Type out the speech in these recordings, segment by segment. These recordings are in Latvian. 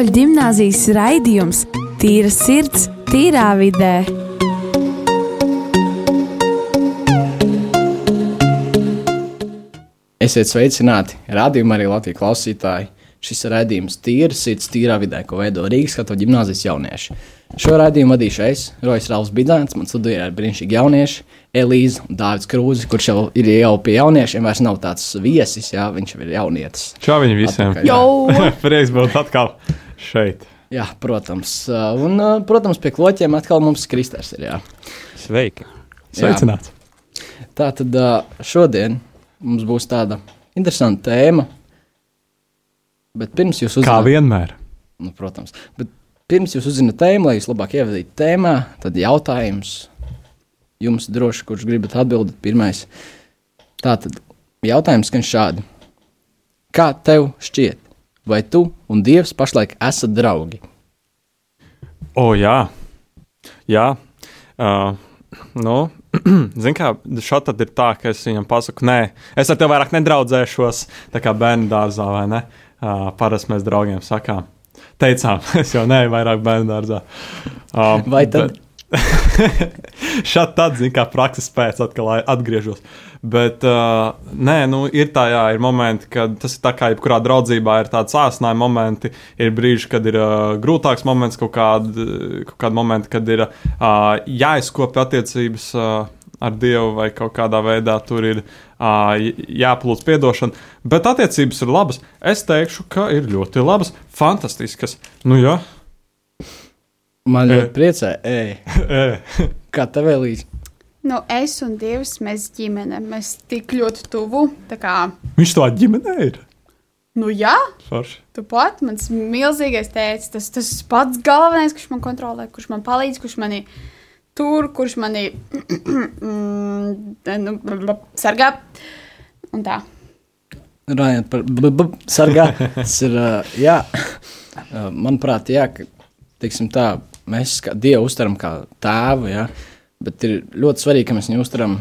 Katoļu gimnāzijas raidījums Tīra sirds, tīrā vidē. Esiet sveicināti, radījumā arī Latvijas klausītāji. Šis raidījums Tīra sirds, tīrā vidē, ko veido Rīgas katoļu gimnāzijas jaunieši. Šo raidījumu vadīšu es, Rojas Rāvs Bidāns, man studijā ir brīnišķīgi jaunieši, Elīze un Dārvids Krūzi, kurš jau ir jau pie jauniešiem, vairs nav tāds viesis, jā, viņš jau ir jaunietis. Čau viņiem visiem! Atpakaļ, jā. Prieks būt atkal šeit. Jā, protams. Un, protams, pie kloķiem atkal mums Kristers ir. Jā. Sveiki! Sveicināts! Tā tad šodien mums būs tāda interesanta tēma. Bet pirms jūs Kā uzzināt, vienmēr. nu, protams, bet pirms jūs uzzināt tēmu, lai jūs labāk ievadītu tēmā, tad jautājums jums droši, kurš gribat atbildēt pirmais. Tā tad jautājums skan šādi. Kā tev šķiet, vai tu un Dievs pašlaik esat draugi? O, jā, jā. Uh, nu, Ziniet, kā šādi tad ir tā, ka es viņam pasaku, nē, es ar tevi vairāk nedraudzēšos, tā kā bērnu dārzā vai ne. Uh, Parasti mēs draugiem sakām, teicām, es jau neju vairāk bērnu dārzā. Uh, Vai tad- Šādi tad, zināmā kā prakses pēc, atkal atgriežos. Bet, uh, nē, nu, ir tā, jā, ir momenti, kad tas ir tā kā jebkurā draudzībā ir tāds sācinājuma momenti, ir brīži, kad ir uh, grūtāks moments, kaut kādi, kaut kādi momenti, kad ir uh, jāizkopja attiecības. Uh, Ar Dievu vai kaut kādā veidā tur ir uh, jāplūdz atdošana. Bet attiecības ir labas. Es teikšu, ka ir ļoti labas, fantastiskas. Nu, jā, Man E. ļoti priecē, ej, e, kā tev Elīze? Nu, es un Dievs, mēs ģimene, mēs tik ļoti tuvu. Kā, viņš to ģimenē ir. nu jā, Forši. tu pat, mans milzīgais tēvs, tas, tas pats galvenais, kurš man kontrolē, kurš man palīdz, kurš mani tur, kurš mani mm, nu, sargā. Un tā. Runājot par b- b- sargā, tas ir, uh, jā, uh, manuprāt, jā, ka, teiksim tā, mēs Dievu uztveram kā tēvu, jā, bet ir ļoti svarīgi, ka mēs viņu uztveram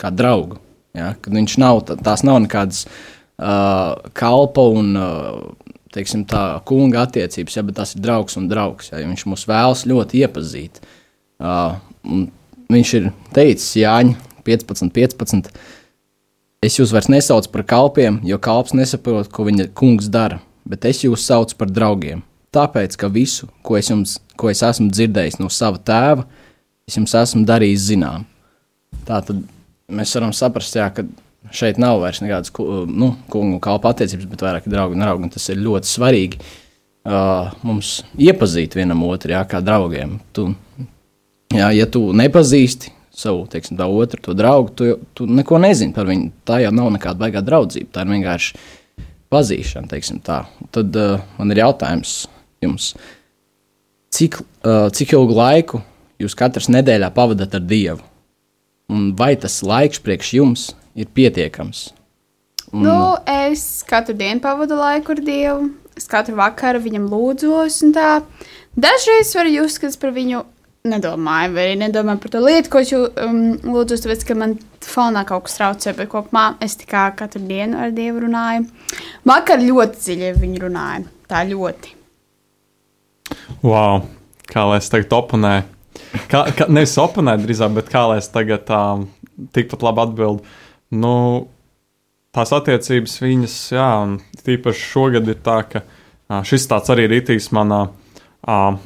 kā draugu, jā, kad viņš nav, tā- tās nav nekādas uh, kalpa un, uh, teiksim tā, kunga attiecības, jā, bet tās ir draugs un draugs, jo viņš mūs vēlas ļoti iepazīt. Uh, viņš ir teicis Jāņa 15, 15. Es jūs vairs nesaucu par kalpiem, jo kalps nesaprot, ko viņa kungs dara, bet es jūs saucu par draugiem. Tāpēc, ka visu, ko es, jums, ko es esmu dzirdējis no sava tēva, es jums esmu darījis zinām. Tā tad mēs varam saprast, jā, ka šeit nav vairs nekādas nu, kungu un kalpa attiecības, bet vairāk draugu un draugu. Un tas ir ļoti svarīgi uh, mums iepazīt vienam otru, jā, kā draugiem. Tu, jā, ja tu nepazīsti savu teiksim, otru to draugu, tu, tu neko nezini par viņu. Tā jau nav nekāda baigā draudzība. Tā ir vienkārši pazīšana. Tad uh, man ir jautājums jums, cik, uh, cik ilgu laiku jūs katrs nedēļā pavadat ar Dievu? Un vai tas laiks priekš jums ir pietiekams? Un, Nu, es katru dienu pavadu laiku ar Dievu. Es katru vakaru viņam lūdzos. Dažreiz varu just, ka es par viņu nedomāju, vai nedomāju par to lietu, ko es jū, um, lūdzos, tāpēc, ka man fonā kaut kas traucē. Bet kopumā es tikai katru dienu ar Dievu runāju. Vakar ļoti dziļi ar viņu runāju. Tā ļoti. Wow, kā lai es tagad oponēju. Kā, kā, nevis oponēt, drīzāk, bet kā lai es tagad um, tikpat labi atbildētu. Nu, tās attiecības viņas, jā, un tīpaši šogad ir tā, ka uh, šis tāds arī rītīs manā. Uh,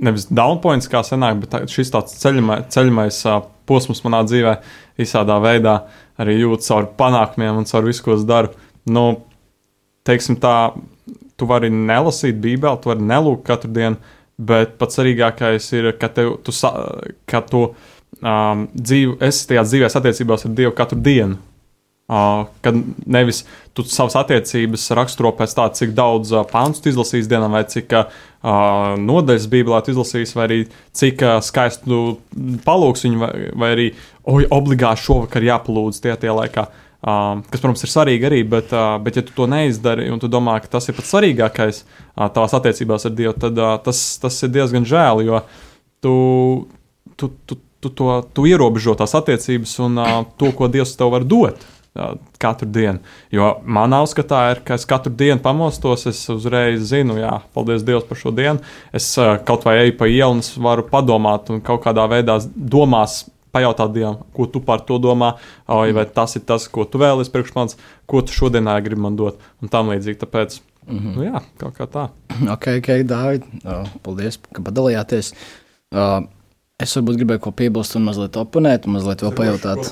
Nevis downpoints, kā senāk, bet tā, šis tāds ceļamais, ceļamais uh, posms manā dzīvē, visādā veidā arī jūt caur panākumiem un caur visu, ko es daru. Nu, teiksim tā, tu vari nelasīt Bībeli, tu vari nelūgt katru dienu, bet pats svarīgākais ir, ka, tev, tu, ka tu um, dzīvo, esi tajā dzīvēs attiecībās ar Dievu katru dienu. Uh, kad nevis tu savas attiecības raksturo pēc tā, cik daudz uh, pāns tu izlasīsi dienā, vai cik uh, nodaļas Bībelē tu izlasīsi, vai arī cik uh, skaistu palūks viņu, vai, vai arī oi, obligāti šovakar jāpalūdz tie tie laikā. Um, kas, protams, ir svarīgi arī, bet, uh, bet ja tu to neizdari un tu domā, ka tas ir pats svarīgākais uh, tavās attiecībās ar Dievu, tad uh, tas, tas ir diezgan žēl, jo tu, tu, tu, tu, to, tu ierobežo tās attiecības un uh, to, ko Dievs tev var dot. uh, katru dienu. Jo manā uzskatā ir, ka es katru dienu pamostos, es uzreiz zinu, jā, paldies Dievam par šo dienu. Es uh, kaut vai eju pa ielu un varu padomāt un kaut kādā veidā domās. Pajautāt Dievam, ko tu par to domā, vai, vai tas ir tas, ko tu vēlies priekš manis, ko tu šodienā gribi man dot, un tam līdzīgi. Tāpēc, mm -hmm. nu, jā, kaut kā tā. Ok, ok, Dārvid, uh, paldies, ka padalījāties. Uh, es varbūt gribēju ko piebilst un mazliet oponēt, un mazliet vēl pajautāt.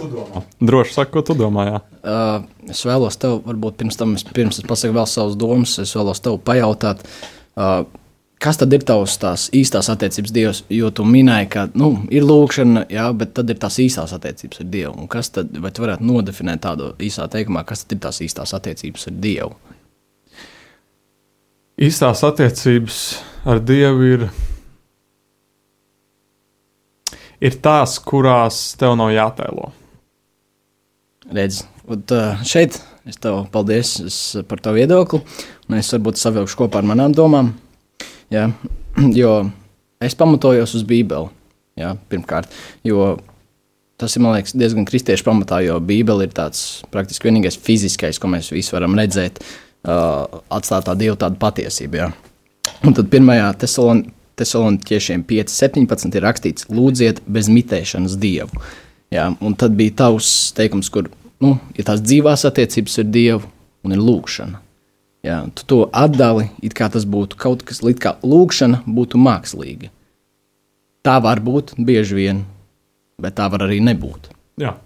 Droši saki, ko tu domā. Jā. Uh, es vēlos tev, varbūt pirms tam, es, pirms es pasaku vēl savas domas, es vēlos tev pajautāt, uh, kas tad ir tavs tās īstās attiecības Dievs? Jo tu minēji, ka nu, ir lūkšana, jā, bet tad ir tās īstās attiecības ar Dievu. Un kas tad, vai tu varētu nodefinēt tādu īsā teikumā, kas tad ir tās īstās attiecības ar Dievu? Īstās attiecības ar Dievu ir, ir tās, kurās tev nav jātēlo. Redz, uh, šeit es tev paldies es par tavu viedokli, un es varbūt savilkšu kopā ar manām domām. Jā, jo es pamatojos uz Bībeli. Jā, pirmkārt, tas ir liekas, diezgan kristiešu pamatā, jo Bībele ir tāds praktiski vienīgais fiziskais, ko mēs visi varam redzēt, uh, atstāt tā dievu tādu patiesību. Jā. Un tad pirmajā tesalon, tesaloniķiešiem 5.17 ir rakstīts: Lūdziet bez mitēšanas dievu. Jā, un tad bija tavs teikums, kur nu, ir tās dzīvās attiecības ar dievu un ir lūkšana. Jā, tu to atdali, it kā tas būtu kaut kas, līdz kā lūkšana būtu mākslīga. Tā var būt bieži vien, bet tā var arī nebūt. Jā.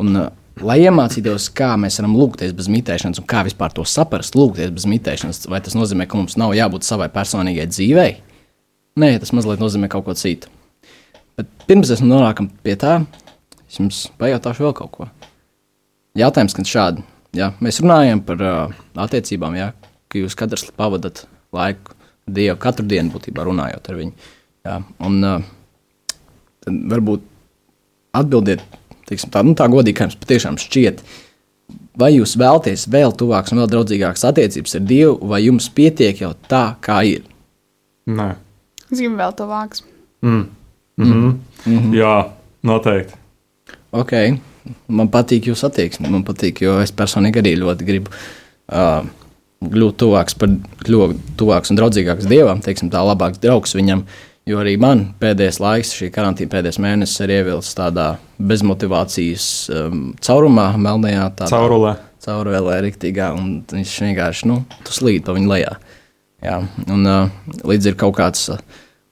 Un, uh, lai iemācītos, kā mēs varam lūgties bez mitēšanas, un kā vispār to saprast, lūgties bez mitēšanas, vai tas nozīmē, ka mums nav jābūt savai personīgai dzīvei? Nē, tas mazliet nozīmē kaut ko citu. Bet pirms mēs nonākam pie tā, es jums pajautāšu vēl kaut ko. Jautājums, kad šādi. Jā, mēs runājam par uh, attiecībām, jā, ka jūs katrs pavadat laiku Dievu katru dienu, būtībā runājot ar viņu. Jā, un uh, tad varbūt atbildiet teiksim, tā, nu, tā godīgi, kā jums patiešām šķiet. Vai jūs vēlaties vēl tuvākas un vēl draudzīgākas attiecības ar Dievu, vai jums pietiek jau tā, kā ir? Nē. Es gribu vēl to vāks. Mm. Mm -hmm. Mm -hmm. Jā, noteikti. Ok, man patīk jūsu attieksme. Man patīk, jo es personīgi arī ļoti gribu uh, kļūt tuvāks, par, kļūt tuvāks un draudzīgāks Dievam, teiksim, tā labāks draugs viņam. Jo arī man pēdējais laiks, šī karantīna pēdējais mēnesis, ir ievilcis tādā bezmotivācijas um, caurumā, melnajā tādā Caurulē. caurulē, rīktīgā, un viņš vienkārši, nu, slīd pa viņu lejā. Jā, un uh, līdz ir kaut kāds uh,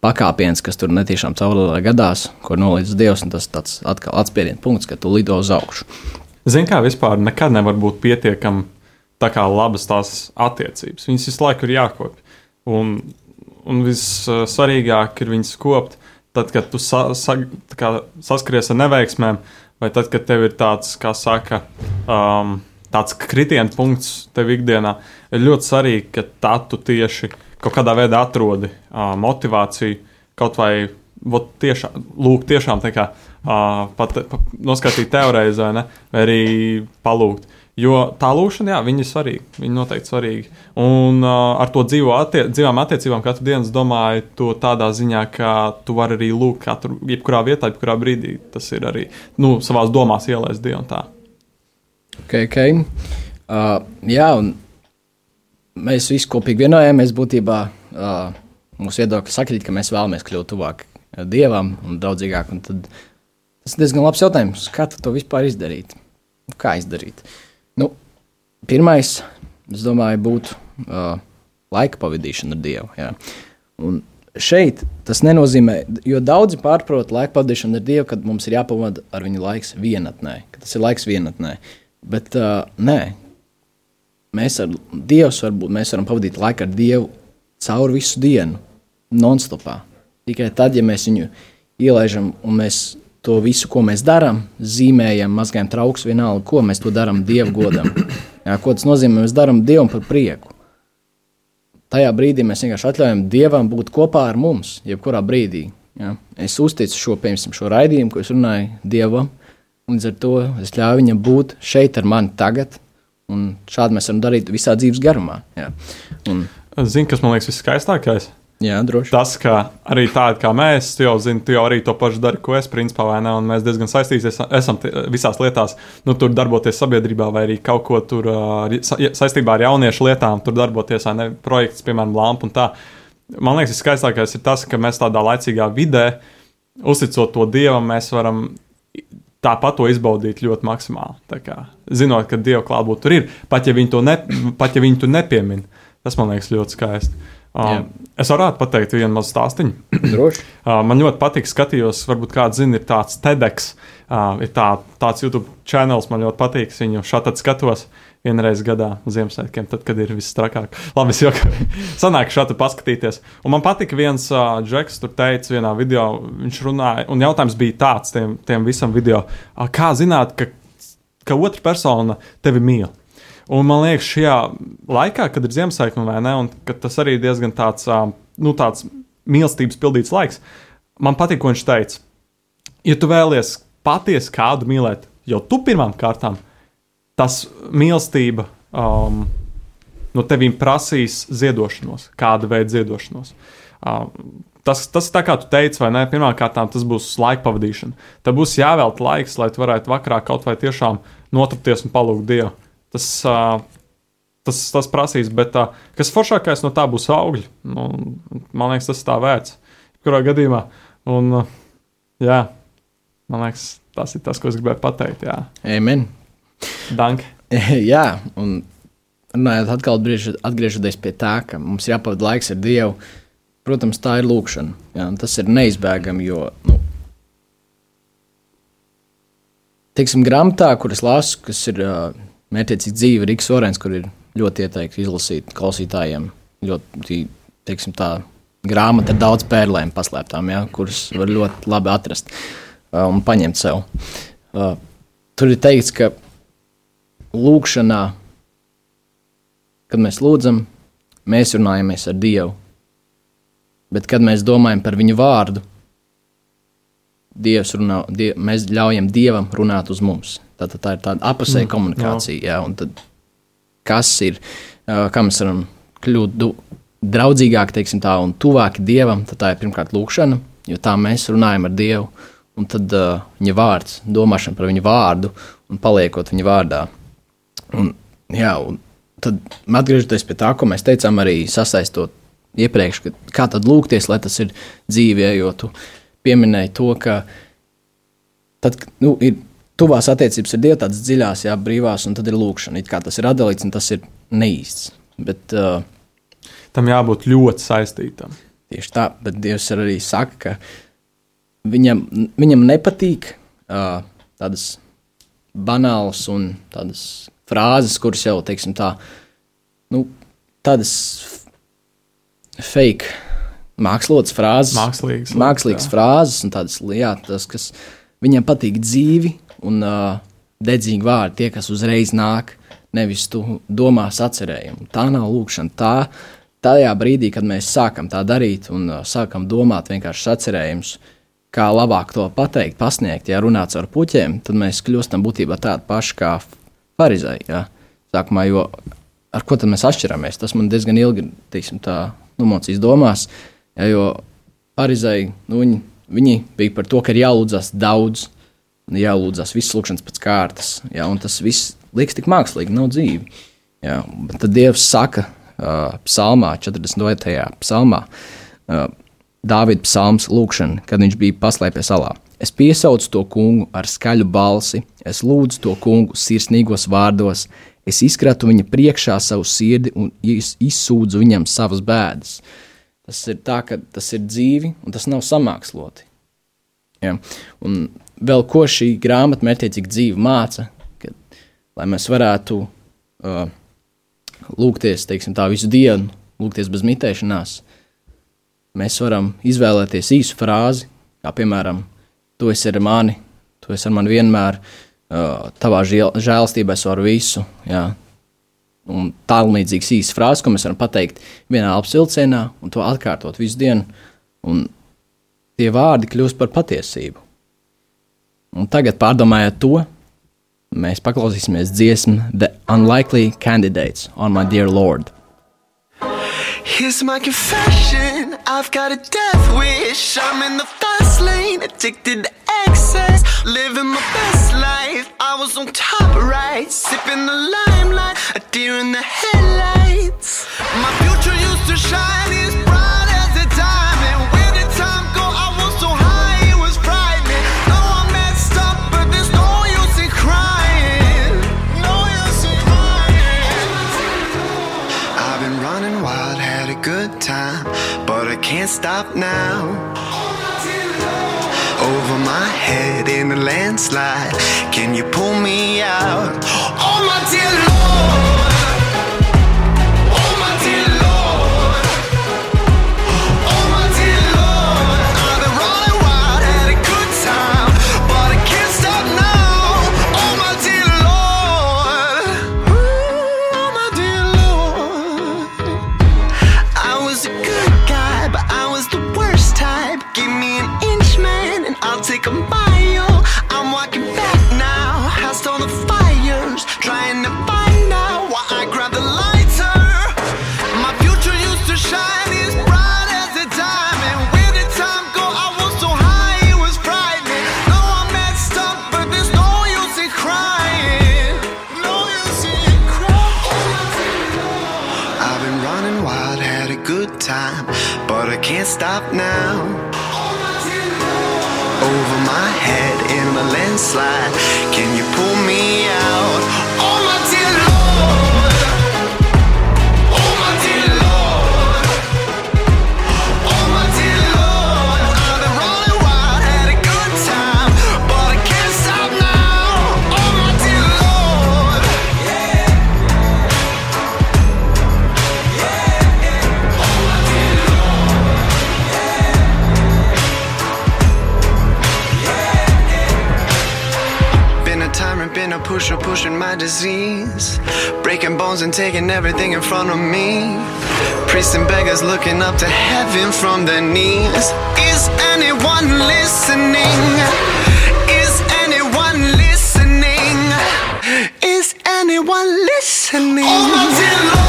pakāpiens, kas tur netiešām caurulē gadās, ko nolīdz Dievs, un tas tāds atkal atspiediena punkts, ka tu lido uz augšu. Zini, kā vispār nekad nevar būt pietiekami tā kā labas tās attiecības. Viņas visu laiku ir jākopja. Un, un vissvarīgāk ir viņas kopt tad, kad tu sa, sa, kā, saskaries ar neveiksmēm, vai tad, kad tev ir tāds, kā saka, um, tāds kritiena punkts tev ikdienā, ir ļoti svarīgi, ka tā tu tieši kaut kādā veidā atrodi uh, motivāciju kaut vai vot, tiešām, lūk, tiešām tā kā uh, pat, pat noskatīt teorēzi vai, ne, vai arī palūgt. Jo tā lūkšana, jā, viņa ir svarīga. Viņa noteikti svarīga. Un uh, ar to dzīvo attie dzīvām attiecībām katru dienu, es domāju, to tādā ziņā, ka tu vari arī lūgt katru, jebkurā vietā, jebkurā brīdī. Tas ir arī, nu, savās domās ielaist Dievu un tā. Ok, ok. Uh, jā, un mēs visi kopīgi vienojamies būtībā. Uh, mūsu viedokļi sakrīt, ka mēs vēlamies kļūt tuvāk Dievam un draudzīgāk. Un tad tas ir diezgan labs jautājums, kā to vispār izdarīt. Kā izdarīt? Nu, pirmais, es domāju, būtu uh, laika pavadīšana ar Dievu. Jā. Un šeit tas nenozīmē, jo daudzi pārprot laika pavadīšanu ar Dievu, kad mums ir jāpavada ar viņu laiks vienatnē, ka tas ir laiks vienatnē. Bet uh, nē, mēs ar Dievu varbūt mēs varam pavadīt laiku ar Dievu cauri visu dienu, non-stopā. Tikai tad, ja mēs viņu ielaižam un mēs to visu, ko mēs darām, zīmējam, mazgājam trauks, vienalga, ko mēs to darām Dieva godam. Jā, ko tas nozīmē? Mēs darām Dievam par prieku. Tajā brīdī mēs vienkārši atļaujam Dievam būt kopā ar mums, jebkurā brīdī. Ja? Es uzticu šo, piemēram, šo raidījumu, ko es runāju Dievam, un līdz ar to es ļauju viņam būt šeit ar mani tagad, un šādi mēs varam darīt visā dzīves garumā. Ja? Un, Zini, kas man liekas viskaistākais? Jā, droši. tas, ka arī tādi kā mēs, tu jau zini, tu jau arī to pašu dari, ko es, principā, vai ne? Un mēs diezgan saistīti esam visās lietās, nu, tur darboties sabiedrībā, vai arī kaut ko tur sa- saistībā ar jauniešu lietām, tur darboties, vai ne? Projekts, piemēram, lampu un tā. Man liekas, viskaistākais ir tas, ka mēs tādā laicīgā vidē, uzticot to dievam, mēs varam tāpat to izbaudīt ļoti maksimāli. Kā, zinot, ka dieva klātbūtne tur ir, pat ja viņi to, ne, pat ja viņi to nepiemin. Tas man liekas ļoti skaisti. Um, es varētu pateikt vienu mazu droši. Uh, man ļoti patīk, skatījos, varbūt kāds zina, ir tāds TEDx, uh, ir tā, tāds YouTube kanāls, man ļoti patīk. Viņu šādi skatos vienreiz gadā Ziemassvētkiem, tad, kad ir viss trakāk. Labi, es jau sanāku šādi paskatīties. Un man patika viens uh, džeks, tur teica vienā video, viņš runāja, un jautājums bija tāds tiem, tiem visam video, uh, kā zināt, ka, ka otra persona tevi mīl. Un man liekas, šajā laikā, kad ir Ziemassvētku vai ne, un tas arī diezgan tāds, nu, tāds mīlestības pildīts laiks, man patīk, ko viņš teica. Ja tu vēlies patiesi kādu mīlēt, jau tu pirmām kārtām, tas mīlestība um, no tevīm prasīs ziedošanos, kāda veida ziedošanos. Um, tas, tas tā, kā tu teici, vai ne? Pirmkārt, tas būs laika pavadīšana. Tad būs jāvelta laiks, lai tu varētu vakarā kaut vai tiešām notrupties un palūgt Dievu. Tas, tas, tas prasīs, bet uh, kas foršākais no tā būs augļi. Nu, man liekas, tas tā vērts. Kurā gadījumā? Un, jā, man liekas, tas ir tas, ko es gribēju pateikt. Jā, Amen. Danke. Jā, un runājot atkal, brieži- atgriežoties pie tā, ka mums ir jāpavada laiks ar Dievu, protams, tā ir lūkšana. Jā, tas ir neizbēgami, jo, nu, teiksim, grāmatā, kuras lasu, kas ir uh, mērķiecīgi dzīve, Rīgas Orens, kur ir ļoti ieteikti izlasīt klausītājiem. Ļoti, teiksim, tā grāmata ar daudz pērlēm paslēptām, ja, kuras var ļoti labi atrast un paņemt sev. Tur ir teikts, ka lūkšanā, kad mēs lūdzam, mēs runājamies ar Dievu. Bet, kad mēs domājam par viņu vārdu, runā, die, mēs ļaujam Dievam runāt uz mums. Tā, tā, tā ir tāda apusēja Mm, komunikācija. Jā, un tad, kas ir, kā mēs varam kļūt du, draudzīgāki teiksim tā, un tuvāki Dievam, tad tā ir pirmkārt lūkšana, jo tā mēs runājam ar Dievu. Un tad uh, viņa vārds, domāšana par viņu vārdu un paliekot viņa vārdā. Un, jā, un tad atgriežoties pie tā, ko mēs teicām, arī sasaistot iepriekš, ka kā tad lūgties, lai tas ir dzīvē, jo tu pieminēji to, ka tad, nu, ir tuvās attiecības ar Dievu, tādas dziļās, jā, brīvās, un tad ir lūkšana. It kā tas ir atdalīts, un tas ir neīsts. Bet uh, Tam jābūt ļoti saistītam. tieši tā, bet Dievs arī saka, ka viņam, viņam nepatīk uh, tādas banālas un tādas frāzes, kuras jau, teiksim, tā, nu, tādas fake, mākslotas frāzes, mākslīgas jā. frāzes un tādas lietas, tas, kas viņam patīk dzīvi un uh, dedzīgi vārdi, tie, kas uzreiz nāk, nevis tu domās atcerējumu. Tā nav lūkšana. Tā, tajā brīdī, kad mēs sākam tā darīt un uh, sākam domāt vienkārši atcerējumus, kā labāk to pateikt, pasniegt, ja runāts ar puķiem, tad mēs kļūstam būtībā tādi paši kā farizēji. Ja? Sākumā, jo ar ko tad mēs atšķiramies? Tas man diezgan ilgi, teiksim, tā nomocīs domās, ja, jo farizēji, nu, viņi, viņi bija par to, ka ir jālūdzas daudz, jālūdzas visas lūkšanas pēc kārtas, ja, un tas viss liekas tik mākslīgi, nav dzīvi. Ja, bet tad Dievs saka, uh, psalmā, 42. psalmā, uh, Dāvida psalms, lūkšana, kad viņš bija paslēpies salā. Es piesaucu to kungu ar skaļu balsi, es lūdzu to kungu sirsnīgos vārdos, es izkratu viņa priekšā savu sirdi un iz- izsūdzu viņam savas bēdas. Tas ir tā, ka tas ir dzīvi un tas nav samāksloti. Ja? Un vēl ko šī grāmata mērķiecīgi dzīve māca, ka, lai mēs varētu uh, lūgties tā visu dienu, lūgties bez mitēšanās, mēs varam izvēlēties īsu frāzi, kā piemēram, tu esi ar mani, tu esi ar mani vienmēr, uh, tavā žēl, žēlstībā es varu visu. Jā. Un tālmīdzīgs īsts frāzes, ko mēs varam pateikt vienā apsilcienā un to atkārtot visu dienu. Un tie vārdi kļūst par patiesību. Un tagad, pārdomājot to, mēs paklausīsimies dziesmu The Unlikely Candidates on My Dear Lord. Here's my confession. I've got a death wish. I'm in the fast lane, addicted to excess. Living my best life. I was on top right, sipping the limelight, a deer in the headlights. My future used to shine as bright I've been running wild, had a good time, but I can't stop now. Over my head in a landslide, can you pull me out? Oh my dear Lord, good time, but I can't stop now. Over my head in a landslide, can you pull me out? Pusher, pushing my disease. Breaking bones and taking everything in front of me. Priests and beggars looking up to heaven from their knees. Is anyone listening? Is anyone listening? Is anyone listening? Oh, my dear Lord,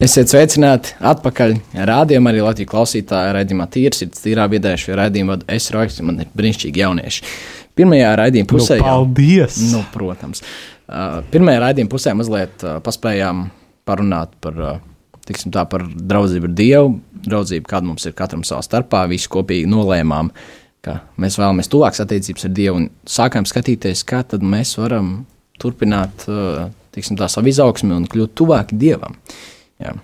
Esiet sveicināti atpakaļ. Rādījumā arī Latvijas klausītāja raidījumā Tīrs ir tīrā vidē. Šo raidījumu vada es Roks, man ir brīnišķīgi jaunieši. Pirmajā raidījuma pusē Nu, paldies! Nu, protams. Uh, pirmajā raidījuma pusē mazliet uh, paspējām parunāt par, uh, tiksim tā, par draudzību ar Dievu, draudzību, kāda mums ir katram savā starpā. Visi kopīgi nolēmām, ka mēs vēlamies tuvākas attiecības ar Dievu un sākām skatīties, kā tad mēs varam turpināt uh, tiksim tā, savu izaugsmi un kļūt tuvāki Dievam. Jā.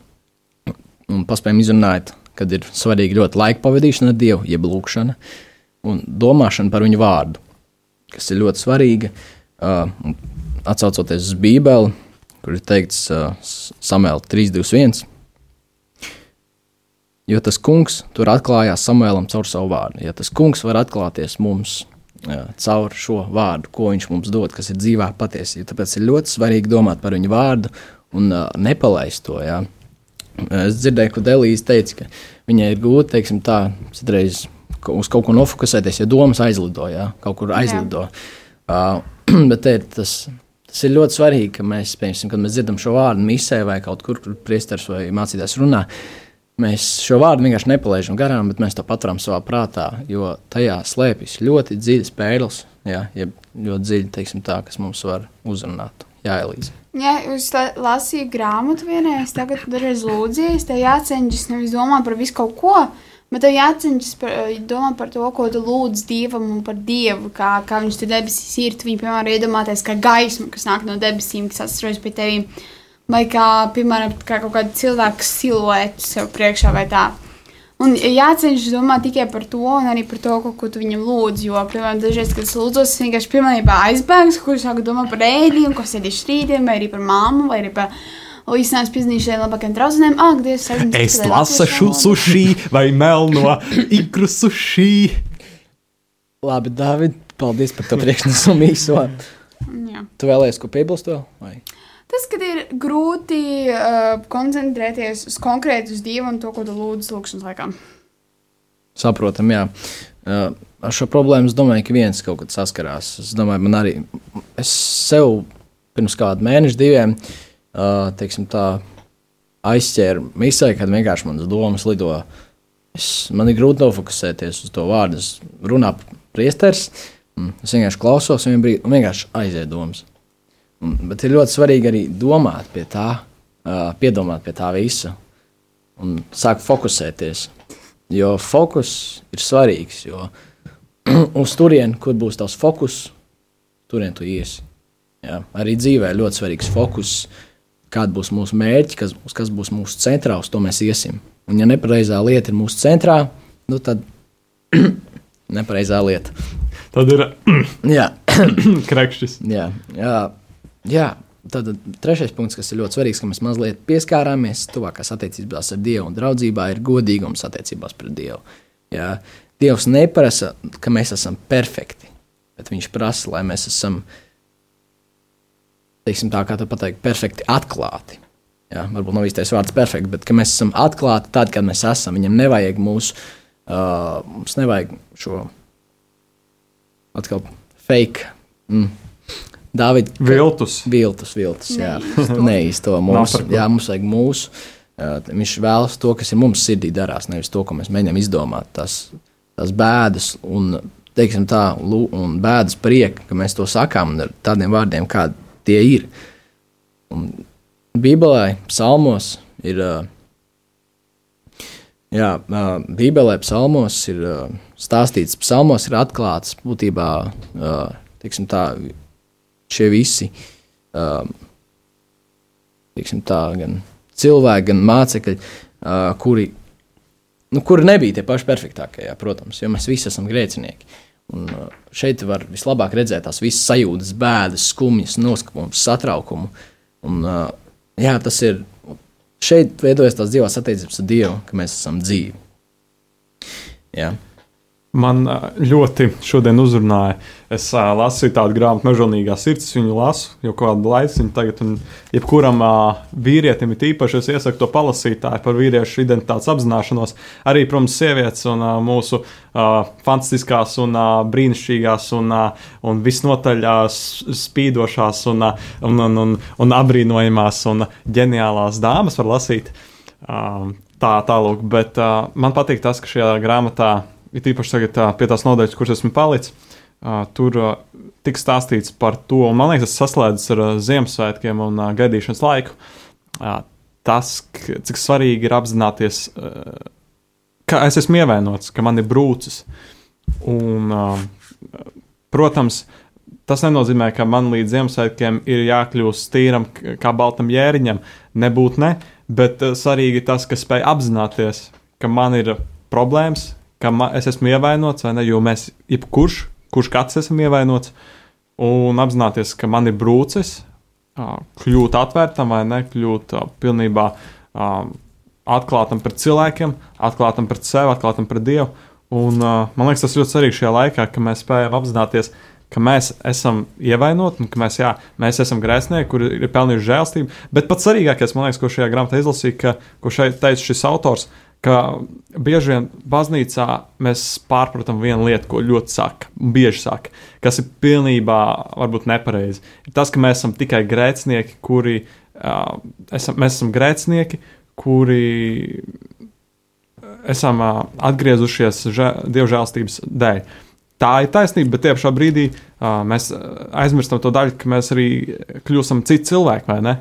Un paspējām izrunāt, kad ir svarīgi ļoti laika pavadīšana ar Dievu, jeb lūkšana un domāšana par viņu vārdu, kas ir ļoti svarīga. Uh, Atcaucoties uz Bībeli, kur ir teikts uh, Samuēlā 321, jo tas kungs tur atklājās Samuēlam caur savu vārdu. Ja tas kungs var atklāties mums uh, caur šo vārdu, ko viņš mums dod, kas ir dzīvā patiesība, tāpēc ir ļoti svarīgi domāt par viņu vārdu un uh, nepalaist to. Jā. Es dzirdēju, ka Delīze teica, ka viņai ir grūti, teiksim, tā, citreiz ka uz kaut ko nofokusēties, ja domas aizlido, jā, kaut kur aizlido. Uh, bet te ir tas, tas ir ļoti svarīgi, ka mēs, piemēram, kad mēs dzirdam šo vārdu misē vai kaut kur, kur priesteris vai mācītājs runā, mēs šo vārdu vienkārši nepalaidām garām, bet mēs to paturam savā prātā, jo tajā slēpjas ļoti dziļas pērles, jā, jeb ļoti dziļi, teiksim tā, kas mums var uzrunāt. Jā, Elīze. Jā, jūs la- lasījāt grāmatu vienā, es tagad dažreiz lūdzies, tev jācenšas nevis domāt par visu kaut ko, bet tev jācenšas par, domāt par to, ko tu lūdz Dievam un par Dievu, kā, kā viņš tur debesīs ir. Tu viņu, piemēram, iedomāties kā gaismu, kas nāk no debesīm, kas atstrojas pie tevīm, vai kā, piemēram, kā kaut kāda cilvēka silueta sev priekšā vai tā. Un jācenšas domāt tikai par to, un arī par to, ko, ko tu viņam lūdz. Jo, piemēram, dažreiz, kad es lūdzos, es vienkārši pilnībā aizbēgu, kur sāku domāt par ēdienu, ko sēdīšu rītdien, vai arī par māmu, vai arī par Līdzinājums piezīmēšana labākajiem draugiem. Ak, Dievs, Es lasu valodu. sushi vai melno ikru sushi. Labi, Dārvid, paldies par to priekšnesumu īso. Jā. Tu vēlējies ko piebilst vēl? Vai? Tas, kad ir grūti uh, koncentrēties uz konkrētu uz Dievu un to, ko tu lūdz lūkšanas laikā. Saprotam, jā. Uh, ar šo problēmu es domāju, ka viens kaut kad saskarās. Es domāju, man arī, es sev pirms kāda mēneša, diviem, uh, teiksim tā, aizķēru misai, kad vienkārši manas domas lido. Es, man ir grūti nofokusēties uz to vārdu. Es runāju priesteris, un es vienkārši klausos, un vienkārši aiziet domas. Un, bet ir ļoti svarīgi arī domāt pie tā, uh, piedomāt pie tā visa un sākt fokusēties. Jo fokus ir svarīgs. Jo uz turieni, kur būs tavs fokus, turien tu iesi. Jā. Arī dzīvē ir ļoti svarīgs fokus. Kāda būs mūsu mērķi, kas, kas būs mūsu centrā, uz to mēs iesim. Un, ja nepareizā lieta ir mūsu centrā, nu tad nepareizā lieta. Tad ir Jā, krekšķis. jā, jā, jā. Tad trešais punkts, kas ir ļoti svarīgs, ka mēs mazliet pieskārāmies tuvākās attiecībās ar Dievu un draudzībā, ir godīgums attiecībās pret Dievu. Jā. Dievs neprasa, ka mēs esam perfekti, bet Viņš prasa, lai mēs esam, teiksim, tā kā tu pateici, perfekti atklāti. Jā, varbūt nav īstais vārds perfekti, bet mēs esam atklāti tad, kad mēs esam. Viņam nevajag mūsu, uh, mums nevajag šo atkal fake. Mm. Dāvid, Viltus. Viltus, viltus. Jā, Neīsto. ko. jā, mums vajag mūsu. Viņš vēlas to, kas ir mums sirdī darās, nevis to, ko mēs mēģinām izdomāt. Tas, tas bēdas un, teiksim tā, un bēdas prieka, ka mēs to sakām ar tādiem vārdiem, kādi tie ir. Un Bībelē, psalmos ir. Jā, Bībelē, psalmos ir stāstīts, psalmos ir atklāts būtībā teiksim tā, šie visi. Teiksim tā, gan cilvēki, gan mācekļi, uh, kuri, nu, kuri nebija tie paši perfektākie, jā, protams, jo mēs visi esam grēcinieki. Un, uh, šeit var vislabāk redzēt tās visas sajūtas, bēdas, skumjas, noskatījums, satraukumu. Un, uh, jā, tas ir. Šeit veidojas tās dzīvās attiecības ar Dievu, ka mēs esam dzīvi. Jā. Man ļoti šodien uzrunāja. Es uh, lasīju tādu grāmatu, mežonīgā sirds. Viņu lasu jau kādu laiku. Tagad, un jebkuram uh, vīrietim ir īpaši, es iesaku to palasīt par vīriešu identitātes apzināšanos. Arī, protams, sievietes un uh, mūsu uh, fantastiskās un uh, brīnišķīgās un, uh, un visnotaļ uh, spīdošās un, uh, un, un, un, un apbrīnojamās un ģeniālās dāmas var lasīt. Um, tā tālāk, bet uh, man patīk tas, ka šajā grāmatā ir īpaši tagad uh, pie tās nodaļas, kuras esmu palicis. Uh, tur uh, tika stāstīts par to, un man liekas, tas saslēdzas ar uh, Ziemassvētkiem un uh, gaidīšanas laiku. Uh, tas, cik svarīgi ir apzināties, uh, ka es esmu ievainots, ka man ir brūcis. Un, uh, protams, tas nenozīmē, ka man līdz Ziemassvētkiem ir jākļūst tīram kā baltam jēriņam. Nebūt ne, bet svarīgi tas, ka spēj apzināties, ka man ir problēmas, ka es esmu ievainots, vai ne? Jo mēs, jebkurš, kurš kāds esam ievainots, un apzināties, ka man ir brūcis, ā, kļūt atvērtam vai ne, kļūt pilnībā atklātam pret cilvēkiem, atklātam pret sevi, atklātam pret Dievu. Un, man liekas, tas ļoti svarīgi šajā laikā, ka mēs spējam apzināties, ka mēs esam ievainoti un ka mēs, jā, mēs esam grēcinieki, kuri ir pelnījuši žēlstību. Bet pats svarīgākais, man liekas, ko šajā grāmatā izlasīja, ka, ko šeit teica šis autors, ka bieži vien baznīcā mēs pārpratam vienu lietu, ko ļoti saka, bieži saka, kas ir pilnībā varbūt nepareizi. Tas, ka mēs esam tikai grēcinieki, kuri uh, esam, mēs esam grēcinieki, kuri esam uh, atgriezušies žē- dievžēlstības dēļ. Tā ir taisnība, bet pašā brīdī uh, mēs uh, aizmirstam to daļu, ka mēs arī kļūstam citi cilvēki, vai ne?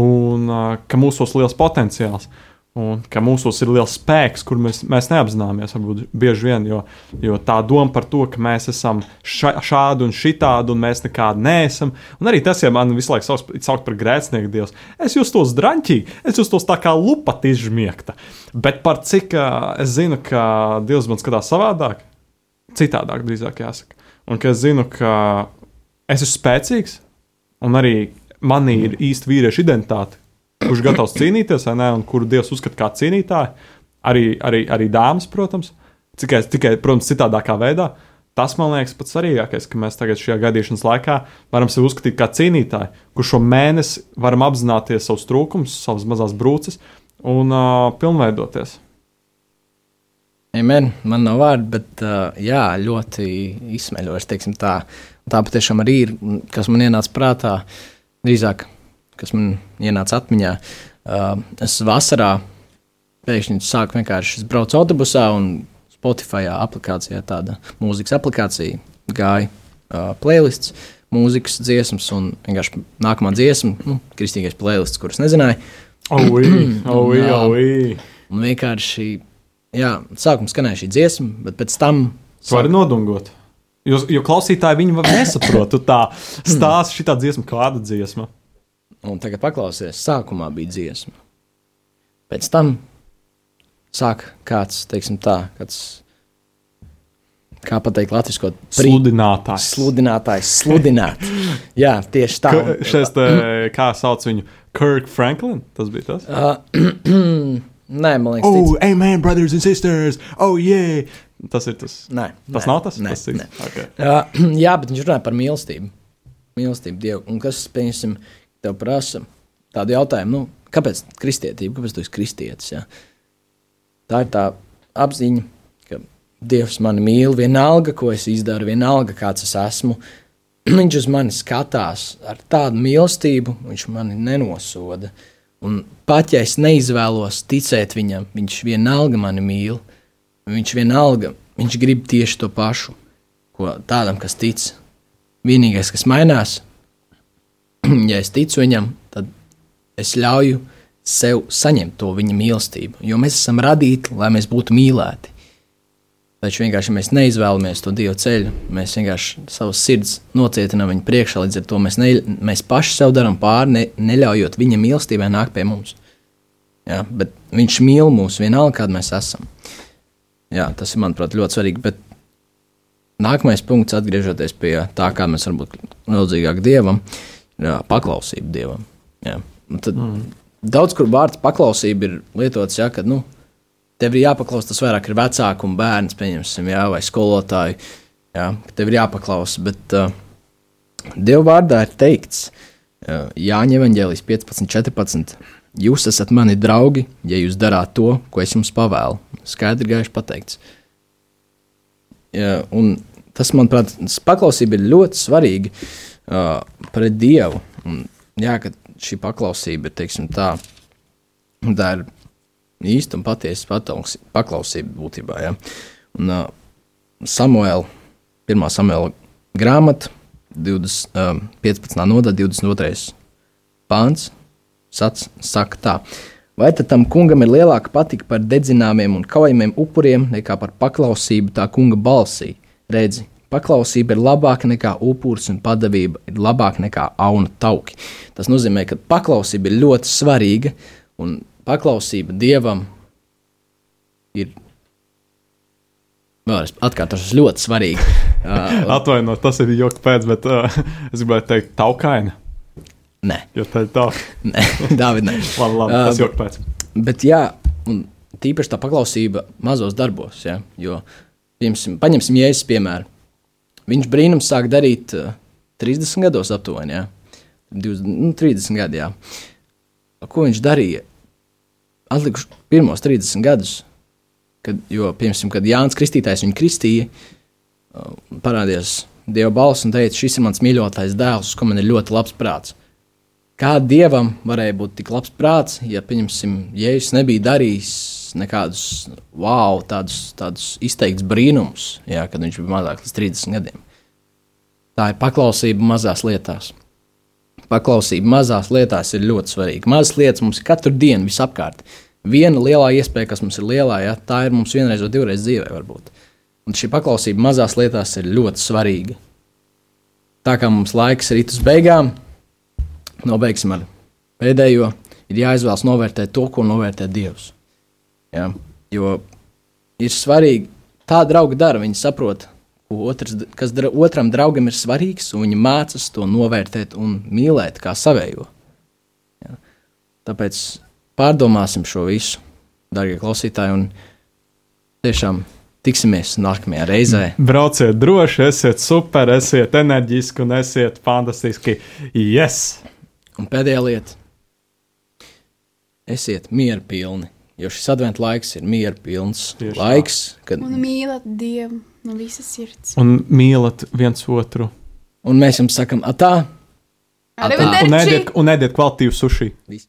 Un uh, ka mūsos ir liels potenciāls. Un ka mūsos ir liels spēks, kur mēs, mēs neapzināmies, varbūt bieži vien, jo, jo tā doma par to, ka mēs esam ša, šādi un šitādi, un mēs nekādi neesam. Un arī tas, ja man visu laiku sauc, sauc par grēcinieku dievs, es justos draņķīgi, es justos tā kā lupat izžmiegta. Bet par cik es zinu, ka dievs man skatās savādāk, citādāk drīzāk jāsaka. Un ka es zinu, ka es esmu spēcīgs, un arī manī ir īsta vīrieša identitāte, kurš gatavs cīnīties, ne, un kuru Dievs uzskata par cīnītāju. Arī, arī, arī dāmas, protams, tikai, tikai, protams, citādākā veidā. Tas man liekas pats svarīgākais, ka mēs tagad šajā gaidīšanas laikā varam sevi uzskatīt par cīnītāju, kurš šo mēnesi varam apzināties savus trūkumus, savas mazās brūces un uh, pilnveidoties. Amen. Man nav vārdu, bet uh, jā, ļoti izsmeļoši. Tā, tā patiešām arī ir, kas man ienāca prātā, drīzāk, kas man ienāca atmiņā. Uh, es vasarā pēkšņi sāku vienkārši es braucu autobusā un Spotify aplikācijā tāda mūzikas aplikācija gāja uh, playlists, mūzikas dziesmas un vienkārši nākamā dziesma, nu, kristīgais playlists, kurus nezināju. Oi, Jā. oi. Un vienkārši, jā, sākumā skanēja šī dziesma, bet pēc tam. Tu vari nodungot. Jo, jo klausītāji viņu nesaprot. Tu tā stāsti šī dziesma, kāda dziesma. Un tagad paklausies, sākumā bija dziesma. Pēc tam sāk kāds, teiksim tā, kāds, kā pateikt, latviešu Sludinātājs. sludinātājs, sludināt. Jā, tieši tā. Ka- Šis te, kā sauc viņu, Kirk Franklin. Tas bija tas. Nē, man liekas, oh. Oh, amen, brothers and sisters! Oh, yeah! Tas ir tas. Nē, Tas nē, nav tas. nē, tas cits? nē. Okay. Uh, jā, bet viņš runāja par mīlestību. Mīlestību Dievu. Un kas, pieņemsim, tev prasa tādu jautājumu, nu, kāpēc kristietība, kāpēc tu esi kristietis? Ja? Tā ir tā apziņa, ka Dievs mani mīl, vienalga, ko es izdaru, vienalga, kāds es esmu. Viņš uz mani skatās ar tādu mīlestību, viņš mani nenosoda. Un pat ja es neizvēlos ticēt viņam, viņš vienalga mani mīl. Viņš vienalga, viņš grib tieši to pašu, ko tādam, kas tic. Vienīgais, kas mainās, ja es ticu viņam, tad es ļauju sev saņemt to viņa mīlestību. Jo mēs esam radīti, lai mēs būtu mīlēti. Taču vienkārši mēs neizvēlamies to dievu ceļu. Mēs vienkārši savus sirds nocietinām viņa priekšā. Līdz ar to mēs, ne, mēs paši sev darām pāri, ne, neļaujot viņa mīlestībai nākt pie mums. Jā, bet viņš mīl mūs vienalga, kāda mēs esam. Jā, tas ir manuprāt ļoti svarīgi. Bet nākamais punkts, atgriežoties pie tā, kā mēs varam būt nodzīgāki dievam, ir jā, paklausība dievam. Jā. Un Tad, mm. Daudz kur vārds paklausība ir lietots, ja, kad nu, tev ir jāpaklausa, tas vairāk ir vecāku un bērns, pieņemsim, jā, vai skolotāju. Jā, tev ir jāpaklausa, bet uh, Dieva vārdā ir teikts, uh, Jāņa Evangelijas 15, 14. Jūs esat mani draugi, ja jūs darāt to, ko es jums pavēlu. Skaidri gaiši pateikts. Jā, un tas, manuprāt, paklausība ir ļoti svarīga uh, pret Dievu. Un, jā, ka šī paklausība ir teiksim, tā, tā ir īsta un patiesa paklausība būtībā. Ja? Un, uh, Samuēla, 1. Samuēla grāmata, 20, uh, 15. nodaļa, 22. pāns, sac, saka tā. Vai tad tam kungam ir lielāka patika par dedzināmiem un kaujamiem upuriem nekā par paklausību tā kunga balsī? Redzi, paklausība ir labāka nekā upuris un padavība ir labāka nekā auna tauki. Tas nozīmē, ka paklausība ir ļoti svarīga un paklausība dievam ir. Vēlreiz atkārtošos, ļoti svarīga. Uh, Atvainojiet, tas ir joks pēc, bet uh, es gribēju teikt, taukaina. nē, Jo tā ir tā. nē, Dāvid, nē. Labi, labi, Uh, tas joks pēc. Bet, jā, un tīpaši tā paklausība mazos darbos, ja, jo, piemēram, paņemsim jēzus piemēru. Viņš brīnums sāk darīt uh, 30 gados aptuveni, ja, 20, nu, 30 gadi, jā. Ko viņš darīja? Atlikuši pirmos 30 gadus, kad, jo, piemēram, kad Jānis Kristītājs viņu kristīja, uh, parādījās Dieva balss un teica, šis ir mans mīļotais dēls, uz ko man ir ļoti labs prāts. Kā dievam varēja būt tik labs prāts, ja, pieņemsim, Jēzus nebija darījis nekādus wow, tādus, tādus izteikts brīnumus, jā, kad viņš bija mazāks par 30 gadiem. Tā ir paklausība mazās lietās. Paklausība mazās lietās ir ļoti svarīga. Mazas lietas mums ir katru dienu visapkārt. viena lielā iespēja, kas mums ir lielā, ja, tā ir mums vienreiz vai divreiz dzīvē, varbūt. Un šī paklausība mazās lietās ir ļoti svarīga. Tā kā mums laiks ir uz beigām, nobeigsim ar pēdējo. Ir jāizvēlas novērtēt to, ko novērtē Dievs. Ja? Jo ir svarīgi, tā draugi dara, viņi saprot, otrs, kas dra, otram draugam ir svarīgs, un viņi mācās to novērtēt un mīlēt kā savējo. Ja? Tāpēc pārdomāsim šo visu, darbie klausītāji, un tiešām tiksimies nākamajā reizē. Brauciet droši, esiet super, esiet enerģiski un esiet fantastiski. Yes! Un pēdējā lieta - esiet mierpilni. Jo šis adventu laiks ir mierpilns Tieši laiks, kad Un mīlat Dievu no visas sirds. Un mīlat viens otru. un mēs jums sakām, atā, Un Arrivederci! ēdiet, un ēdiet kvalitīvu sushi. viss.